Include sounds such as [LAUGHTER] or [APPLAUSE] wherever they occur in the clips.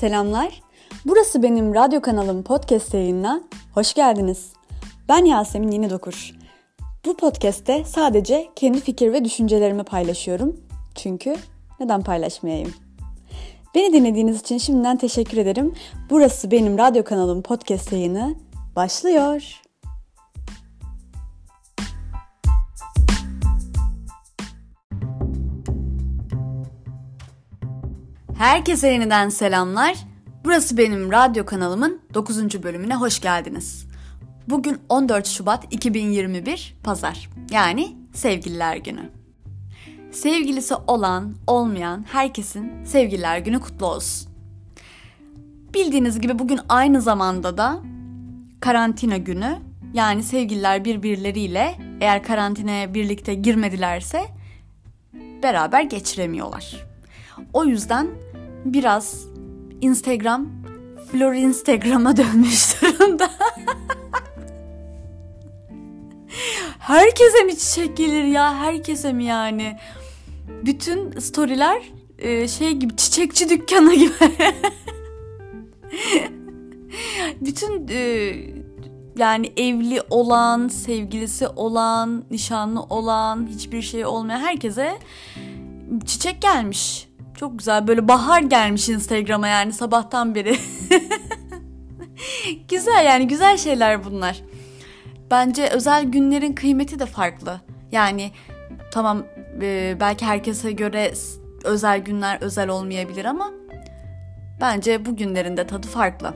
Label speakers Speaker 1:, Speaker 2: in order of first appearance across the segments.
Speaker 1: Selamlar. Burası benim radyo kanalım podcast yayınına. Hoş geldiniz. Ben Yasemin Yeni Dokur. Bu podcast'te sadece kendi fikir ve düşüncelerimi paylaşıyorum. Çünkü neden paylaşmayayım? Beni dinlediğiniz için şimdiden teşekkür ederim. Burası benim radyo kanalım podcast yayını başlıyor. Herkese yeniden selamlar. Burası benim radyo kanalımın 9. bölümüne hoş geldiniz. Bugün 14 Şubat 2021 Pazar. Yani Sevgililer Günü. Sevgilisi olan, olmayan herkesin Sevgililer Günü kutlu olsun. Bildiğiniz gibi bugün aynı zamanda da karantina günü. Yani sevgililer birbirleriyle eğer karantinaya birlikte girmedilerse beraber geçiremiyorlar. O yüzden biraz Instagram Flor Instagram'a [LAUGHS] dönmüş durumda. Herkese mi çiçek gelir ya? Herkese mi yani? Bütün storyler e, şey gibi çiçekçi dükkanı gibi. [LAUGHS] Bütün e, yani evli olan, sevgilisi olan, nişanlı olan, hiçbir şey olmayan herkese çiçek gelmiş. Çok güzel böyle bahar gelmiş Instagram'a yani sabahtan beri. [LAUGHS] güzel yani güzel şeyler bunlar. Bence özel günlerin kıymeti de farklı. Yani tamam e, belki herkese göre özel günler özel olmayabilir ama bence bu günlerin de tadı farklı.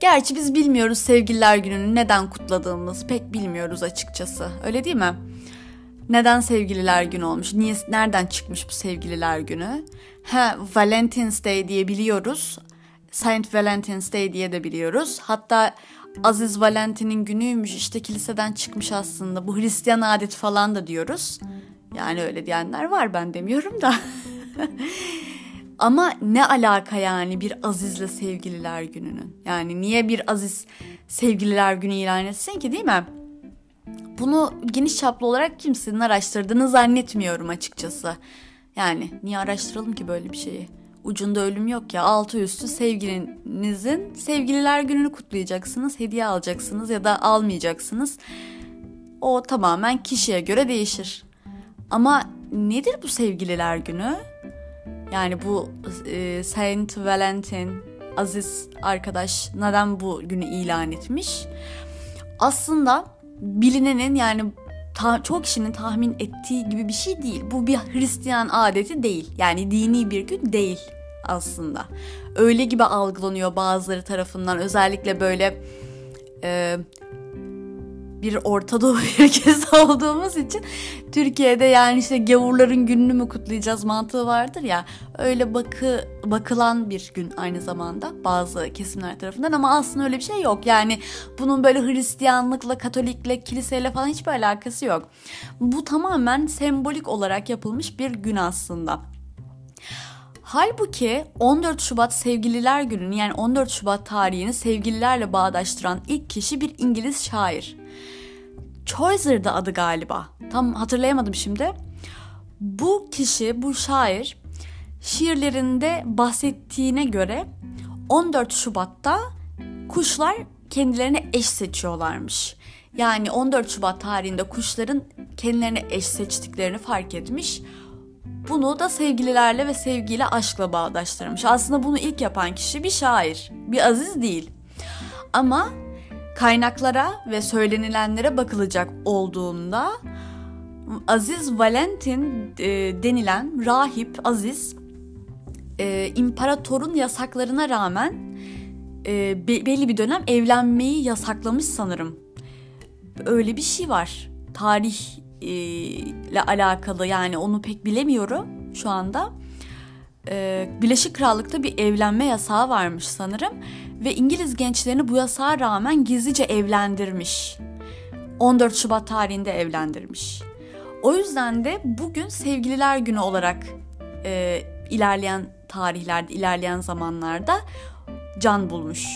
Speaker 1: Gerçi biz bilmiyoruz sevgililer gününü neden kutladığımız pek bilmiyoruz açıkçası. Öyle değil mi? Neden sevgililer günü olmuş? Niye nereden çıkmış bu sevgililer günü? Ha Valentine's Day diye biliyoruz. Saint Valentine's Day diye de biliyoruz. Hatta Aziz Valentin'in günüymüş işte kiliseden çıkmış aslında. Bu Hristiyan adet falan da diyoruz. Yani öyle diyenler var ben demiyorum da. [LAUGHS] Ama ne alaka yani bir Aziz'le sevgililer gününün? Yani niye bir Aziz sevgililer günü ilan etsin ki değil mi? Bunu geniş çaplı olarak kimsenin araştırdığını zannetmiyorum açıkçası. Yani niye araştıralım ki böyle bir şeyi? Ucunda ölüm yok ya altı üstü sevgilinizin sevgililer gününü kutlayacaksınız, hediye alacaksınız ya da almayacaksınız. O tamamen kişiye göre değişir. Ama nedir bu sevgililer günü? Yani bu e, Saint Valentin, Aziz arkadaş neden bu günü ilan etmiş? Aslında bilinenin yani ta, çok kişinin tahmin ettiği gibi bir şey değil. Bu bir Hristiyan adeti değil. Yani dini bir gün değil aslında. Öyle gibi algılanıyor bazıları tarafından. Özellikle böyle e, bir Orta Doğu [LAUGHS] ülkesi olduğumuz için Türkiye'de yani işte gavurların gününü mü kutlayacağız mantığı vardır ya öyle bakı bakılan bir gün aynı zamanda bazı kesimler tarafından ama aslında öyle bir şey yok. Yani bunun böyle Hristiyanlıkla, Katolikle, kiliseyle falan hiçbir alakası yok. Bu tamamen sembolik olarak yapılmış bir gün aslında. Halbuki 14 Şubat Sevgililer Günü'nü yani 14 Şubat tarihini sevgililerle bağdaştıran ilk kişi bir İngiliz şair. Chaucer'dı adı galiba. Tam hatırlayamadım şimdi. Bu kişi, bu şair şiirlerinde bahsettiğine göre 14 Şubat'ta kuşlar kendilerine eş seçiyorlarmış. Yani 14 Şubat tarihinde kuşların kendilerine eş seçtiklerini fark etmiş. Bunu da sevgililerle ve sevgiyle aşkla bağdaştırmış. Aslında bunu ilk yapan kişi bir şair, bir aziz değil. Ama kaynaklara ve söylenilenlere bakılacak olduğunda Aziz Valentin e, denilen rahip Aziz e, imparatorun yasaklarına rağmen e, be, belli bir dönem evlenmeyi yasaklamış sanırım. Öyle bir şey var. Tarih ile alakalı yani onu pek bilemiyorum şu anda. Ee, Birleşik Krallık'ta bir evlenme yasağı varmış sanırım ve İngiliz gençlerini bu yasağa rağmen gizlice evlendirmiş. 14 Şubat tarihinde evlendirmiş. O yüzden de bugün sevgililer günü olarak e, ilerleyen tarihlerde, ilerleyen zamanlarda can bulmuş.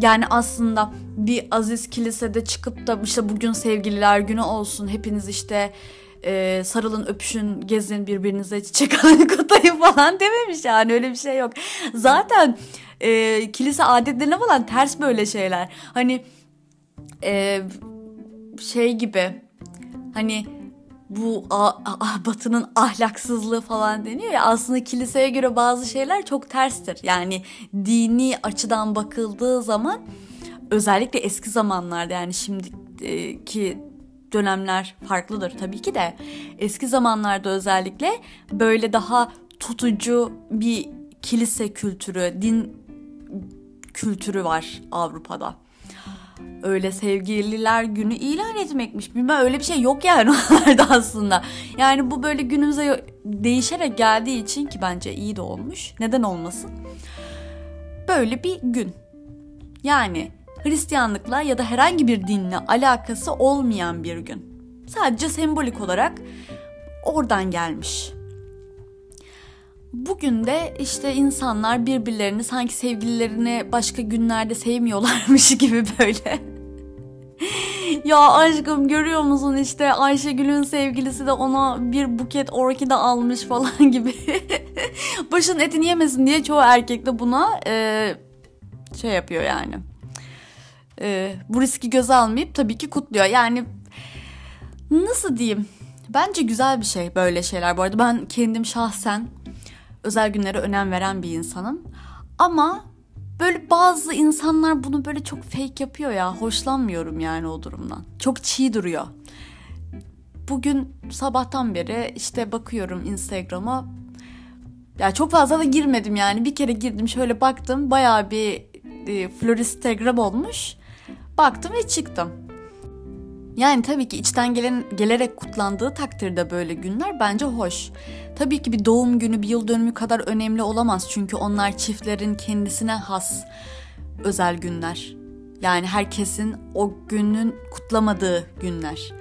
Speaker 1: Yani aslında bir aziz kilisede çıkıp da işte bugün sevgililer günü olsun hepiniz işte e, sarılın, öpüşün, gezin, birbirinize çiçek [LAUGHS] alın, kutlayın falan dememiş yani öyle bir şey yok. Zaten e, kilise adetlerine falan ters böyle şeyler. Hani e, şey gibi hani bu a, a, batının ahlaksızlığı falan deniyor ya aslında kiliseye göre bazı şeyler çok terstir. Yani dini açıdan bakıldığı zaman özellikle eski zamanlarda yani şimdiki dönemler farklıdır tabii ki de eski zamanlarda özellikle böyle daha tutucu bir kilise kültürü, din kültürü var Avrupa'da. Öyle sevgililer günü ilan etmekmiş. Bilmem öyle bir şey yok yani [LAUGHS] onlarda aslında. Yani bu böyle günümüze değişerek geldiği için ki bence iyi de olmuş. Neden olmasın? Böyle bir gün. Yani Hristiyanlıkla ya da herhangi bir dinle alakası olmayan bir gün. Sadece sembolik olarak oradan gelmiş. Bugün de işte insanlar birbirlerini sanki sevgililerini başka günlerde sevmiyorlarmış [LAUGHS] gibi böyle. ya aşkım görüyor musun işte Ayşegül'ün sevgilisi de ona bir buket orkide almış falan gibi. [LAUGHS] Başın etini yemesin diye çoğu erkek de buna e, şey yapıyor yani. E, bu riski göze almayıp tabii ki kutluyor. Yani nasıl diyeyim? Bence güzel bir şey böyle şeyler bu arada. Ben kendim şahsen özel günlere önem veren bir insanım. Ama böyle bazı insanlar bunu böyle çok fake yapıyor ya. Hoşlanmıyorum yani o durumdan. Çok çiğ duruyor. Bugün sabahtan beri işte bakıyorum Instagram'a. Ya çok fazla da girmedim yani. Bir kere girdim şöyle baktım. Bayağı bir e, floristagram olmuş. Baktım ve çıktım. Yani tabii ki içten gelen gelerek kutlandığı takdirde böyle günler bence hoş. Tabii ki bir doğum günü, bir yıl dönümü kadar önemli olamaz çünkü onlar çiftlerin kendisine has özel günler. Yani herkesin o günün kutlamadığı günler.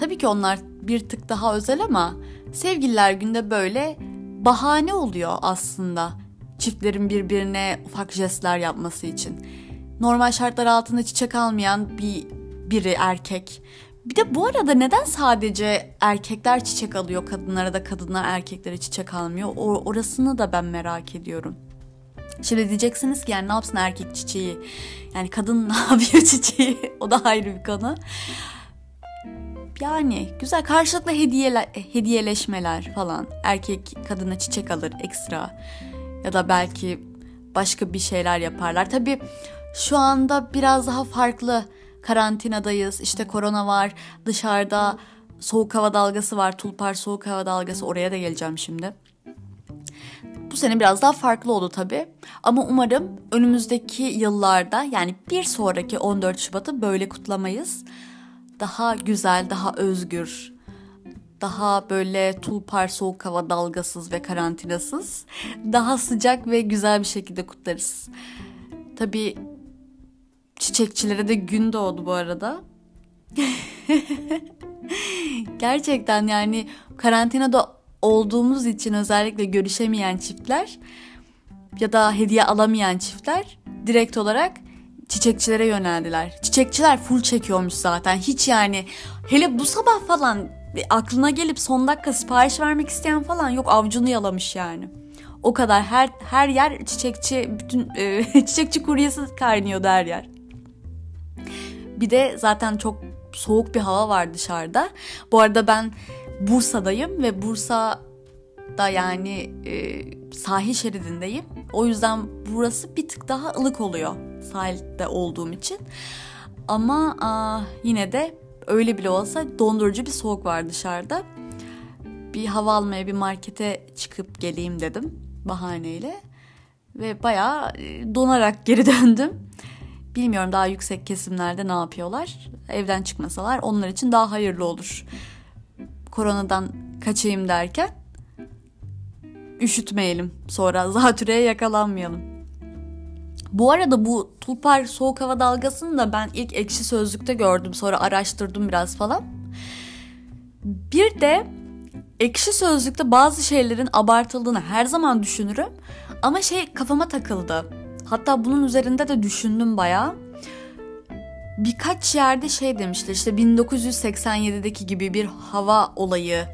Speaker 1: Tabii ki onlar bir tık daha özel ama sevgililer günde böyle bahane oluyor aslında çiftlerin birbirine ufak jestler yapması için. Normal şartlar altında çiçek almayan bir biri erkek. Bir de bu arada neden sadece erkekler çiçek alıyor kadınlara da kadınlar erkeklere çiçek almıyor? O, orasını da ben merak ediyorum. Şimdi diyeceksiniz ki yani ne yapsın erkek çiçeği? Yani kadın [LAUGHS] ne yapıyor çiçeği? O da ayrı bir konu. Yani güzel karşılıklı hediyeler, hediyeleşmeler falan. Erkek kadına çiçek alır ekstra. Ya da belki başka bir şeyler yaparlar. Tabii şu anda biraz daha farklı karantinadayız. İşte korona var. Dışarıda soğuk hava dalgası var. Tulpar soğuk hava dalgası. Oraya da geleceğim şimdi. Bu sene biraz daha farklı oldu tabii. Ama umarım önümüzdeki yıllarda yani bir sonraki 14 Şubat'ı böyle kutlamayız. Daha güzel, daha özgür, daha böyle tulpar soğuk hava dalgasız ve karantinasız, daha sıcak ve güzel bir şekilde kutlarız. Tabii Çiçekçilere de gün doğdu bu arada. [LAUGHS] Gerçekten yani karantinada olduğumuz için özellikle görüşemeyen çiftler ya da hediye alamayan çiftler direkt olarak çiçekçilere yöneldiler. Çiçekçiler full çekiyormuş zaten. Hiç yani hele bu sabah falan aklına gelip son dakika sipariş vermek isteyen falan yok avcunu yalamış yani. O kadar her her yer çiçekçi bütün e, [LAUGHS] çiçekçi kuryesi kaynıyordu her yer. Bir de zaten çok soğuk bir hava var dışarıda. Bu arada ben Bursa'dayım ve Bursa'da yani e, sahil şeridindeyim. O yüzden burası bir tık daha ılık oluyor sahilde olduğum için. Ama a, yine de öyle bile olsa dondurucu bir soğuk var dışarıda. Bir hava almaya bir markete çıkıp geleyim dedim bahaneyle. Ve bayağı e, donarak geri [LAUGHS] döndüm. Bilmiyorum daha yüksek kesimlerde ne yapıyorlar. Evden çıkmasalar onlar için daha hayırlı olur. Koronadan kaçayım derken üşütmeyelim. Sonra [LAUGHS] zatürreye yakalanmayalım. Bu arada bu tulpar soğuk hava dalgasını da ben ilk ekşi sözlükte gördüm. Sonra araştırdım biraz falan. Bir de ekşi sözlükte bazı şeylerin abartıldığını her zaman düşünürüm. Ama şey kafama takıldı Hatta bunun üzerinde de düşündüm bayağı. birkaç yerde şey demişler işte 1987'deki gibi bir hava olayı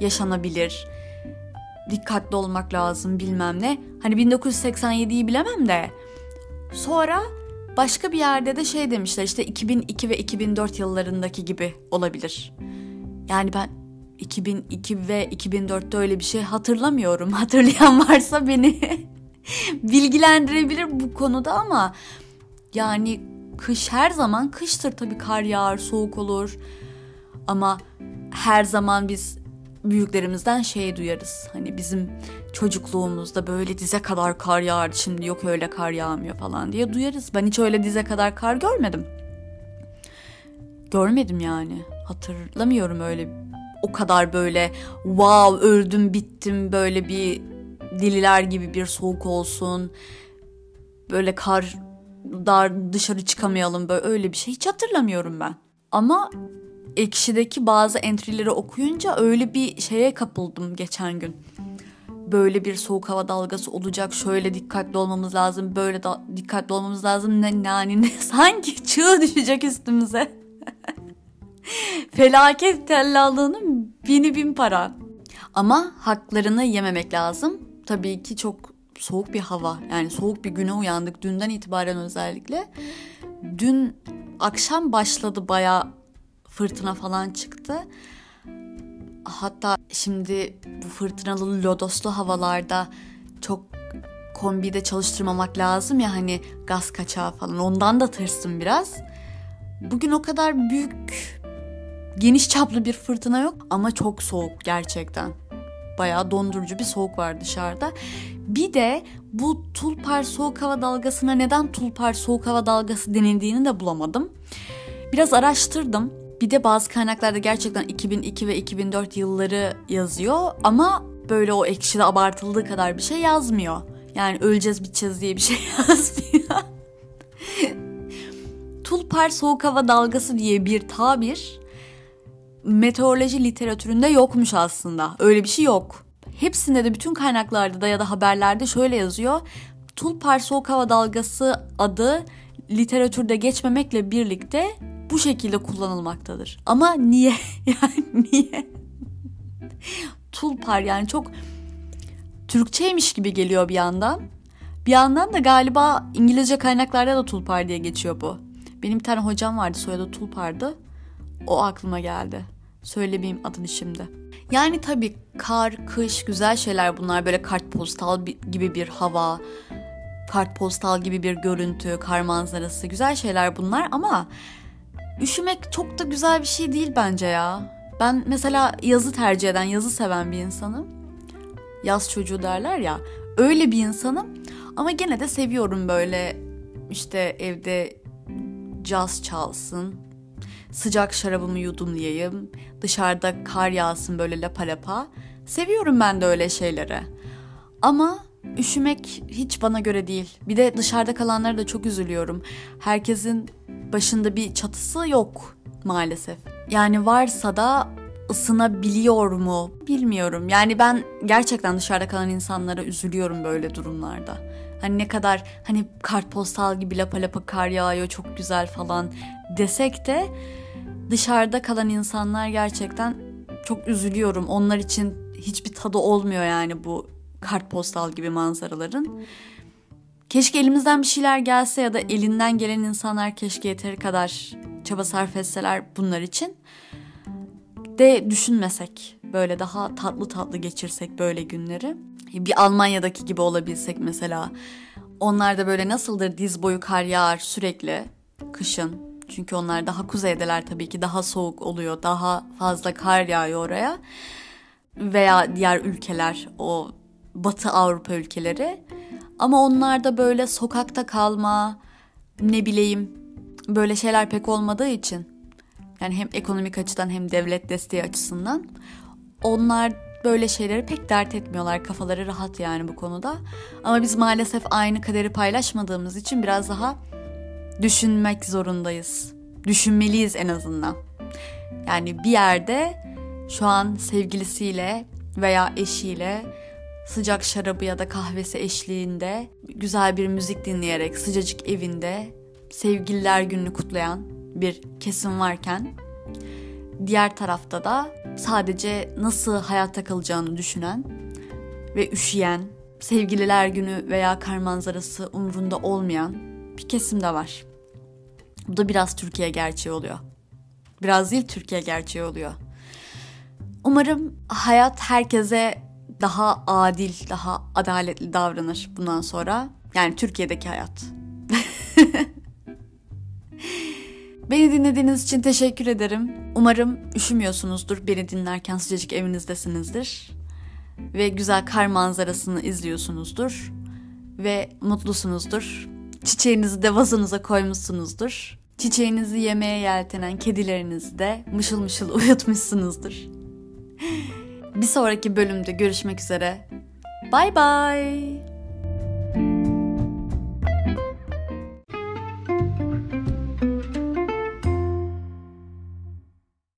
Speaker 1: yaşanabilir. Dikkatli olmak lazım bilmem ne. Hani 1987'yi bilemem de sonra başka bir yerde de şey demişler işte 2002 ve 2004 yıllarındaki gibi olabilir. Yani ben 2002 ve 2004'te öyle bir şey hatırlamıyorum. [LAUGHS] Hatırlayan varsa beni [LAUGHS] bilgilendirebilir bu konuda ama yani kış her zaman kıştır tabii kar yağar, soğuk olur. Ama her zaman biz büyüklerimizden şey duyarız. Hani bizim çocukluğumuzda böyle dize kadar kar yağardı şimdi yok öyle kar yağmıyor falan diye duyarız. Ben hiç öyle dize kadar kar görmedim. Görmedim yani. Hatırlamıyorum öyle o kadar böyle wow öldüm bittim böyle bir deliler gibi bir soğuk olsun. Böyle kar dar dışarı çıkamayalım böyle öyle bir şey hiç hatırlamıyorum ben. Ama Ekşi'deki bazı entry'leri okuyunca öyle bir şeye kapıldım geçen gün. Böyle bir soğuk hava dalgası olacak, şöyle dikkatli olmamız lazım, böyle da dikkatli olmamız lazım. Ne, ne, ne [LAUGHS] sanki çığ düşecek üstümüze. [LAUGHS] Felaket tellallığının bini bin para. Ama haklarını yememek lazım. Tabii ki çok soğuk bir hava. Yani soğuk bir güne uyandık dünden itibaren özellikle. Dün akşam başladı baya fırtına falan çıktı. Hatta şimdi bu fırtınalı lodoslu havalarda çok kombide çalıştırmamak lazım ya hani gaz kaçağı falan ondan da tırsın biraz. Bugün o kadar büyük geniş çaplı bir fırtına yok ama çok soğuk gerçekten. Bayağı dondurucu bir soğuk var dışarıda. Bir de bu tulpar soğuk hava dalgasına neden tulpar soğuk hava dalgası denildiğini de bulamadım. Biraz araştırdım. Bir de bazı kaynaklarda gerçekten 2002 ve 2004 yılları yazıyor ama böyle o ekşide abartıldığı kadar bir şey yazmıyor. Yani öleceğiz biteceğiz diye bir şey [LAUGHS] yazmıyor. Tulpar soğuk hava dalgası diye bir tabir meteoroloji literatüründe yokmuş aslında. Öyle bir şey yok. Hepsinde de bütün kaynaklarda da ya da haberlerde şöyle yazıyor. Tulpar soğuk hava dalgası adı literatürde geçmemekle birlikte bu şekilde kullanılmaktadır. Ama niye? [LAUGHS] Yani niye? Tulpar yani çok Türkçeymiş gibi geliyor bir yandan. Bir yandan da galiba İngilizce kaynaklarda da tulpar diye geçiyor bu. Benim bir tane hocam vardı soyadı tulpardı. O aklıma geldi. Söylemeyeyim adını şimdi. Yani tabii kar, kış güzel şeyler bunlar. Böyle kartpostal gibi bir hava, kartpostal gibi bir görüntü, kar manzarası güzel şeyler bunlar ama üşümek çok da güzel bir şey değil bence ya. Ben mesela yazı tercih eden, yazı seven bir insanım. Yaz çocuğu derler ya. Öyle bir insanım ama gene de seviyorum böyle işte evde caz çalsın, sıcak şarabımı yudumlayayım, dışarıda kar yağsın böyle lapa lapa. Seviyorum ben de öyle şeyleri. Ama üşümek hiç bana göre değil. Bir de dışarıda kalanlara da çok üzülüyorum. Herkesin başında bir çatısı yok maalesef. Yani varsa da ısınabiliyor mu bilmiyorum. Yani ben gerçekten dışarıda kalan insanlara üzülüyorum böyle durumlarda. Hani ne kadar hani kartpostal gibi lapa lapa kar yağıyor çok güzel falan desek de dışarıda kalan insanlar gerçekten çok üzülüyorum. Onlar için hiçbir tadı olmuyor yani bu kartpostal gibi manzaraların. Keşke elimizden bir şeyler gelse ya da elinden gelen insanlar keşke yeteri kadar çaba sarf etseler bunlar için. De düşünmesek böyle daha tatlı tatlı geçirsek böyle günleri. Bir Almanya'daki gibi olabilsek mesela. Onlar da böyle nasıldır diz boyu kar yağar sürekli kışın çünkü onlar daha kuzeydeler tabii ki daha soğuk oluyor. Daha fazla kar yağıyor oraya. Veya diğer ülkeler o Batı Avrupa ülkeleri. Ama onlarda böyle sokakta kalma, ne bileyim böyle şeyler pek olmadığı için yani hem ekonomik açıdan hem devlet desteği açısından onlar böyle şeyleri pek dert etmiyorlar. Kafaları rahat yani bu konuda. Ama biz maalesef aynı kaderi paylaşmadığımız için biraz daha düşünmek zorundayız. Düşünmeliyiz en azından. Yani bir yerde şu an sevgilisiyle veya eşiyle sıcak şarabı ya da kahvesi eşliğinde güzel bir müzik dinleyerek sıcacık evinde sevgililer gününü kutlayan bir kesim varken diğer tarafta da sadece nasıl hayatta kalacağını düşünen ve üşüyen, sevgililer günü veya kar manzarası umrunda olmayan bir kesim de var. Bu da biraz Türkiye gerçeği oluyor. Biraz değil Türkiye gerçeği oluyor. Umarım hayat herkese daha adil, daha adaletli davranır bundan sonra. Yani Türkiye'deki hayat. [LAUGHS] Beni dinlediğiniz için teşekkür ederim. Umarım üşümüyorsunuzdur. Beni dinlerken sıcacık evinizdesinizdir. Ve güzel kar manzarasını izliyorsunuzdur. Ve mutlusunuzdur. Çiçeğinizi de vazonuza koymuşsunuzdur. Çiçeğinizi yemeye yeltenen kedilerinizi de mışıl mışıl [LAUGHS] uyutmuşsunuzdur. Bir sonraki bölümde görüşmek üzere. Bye bye.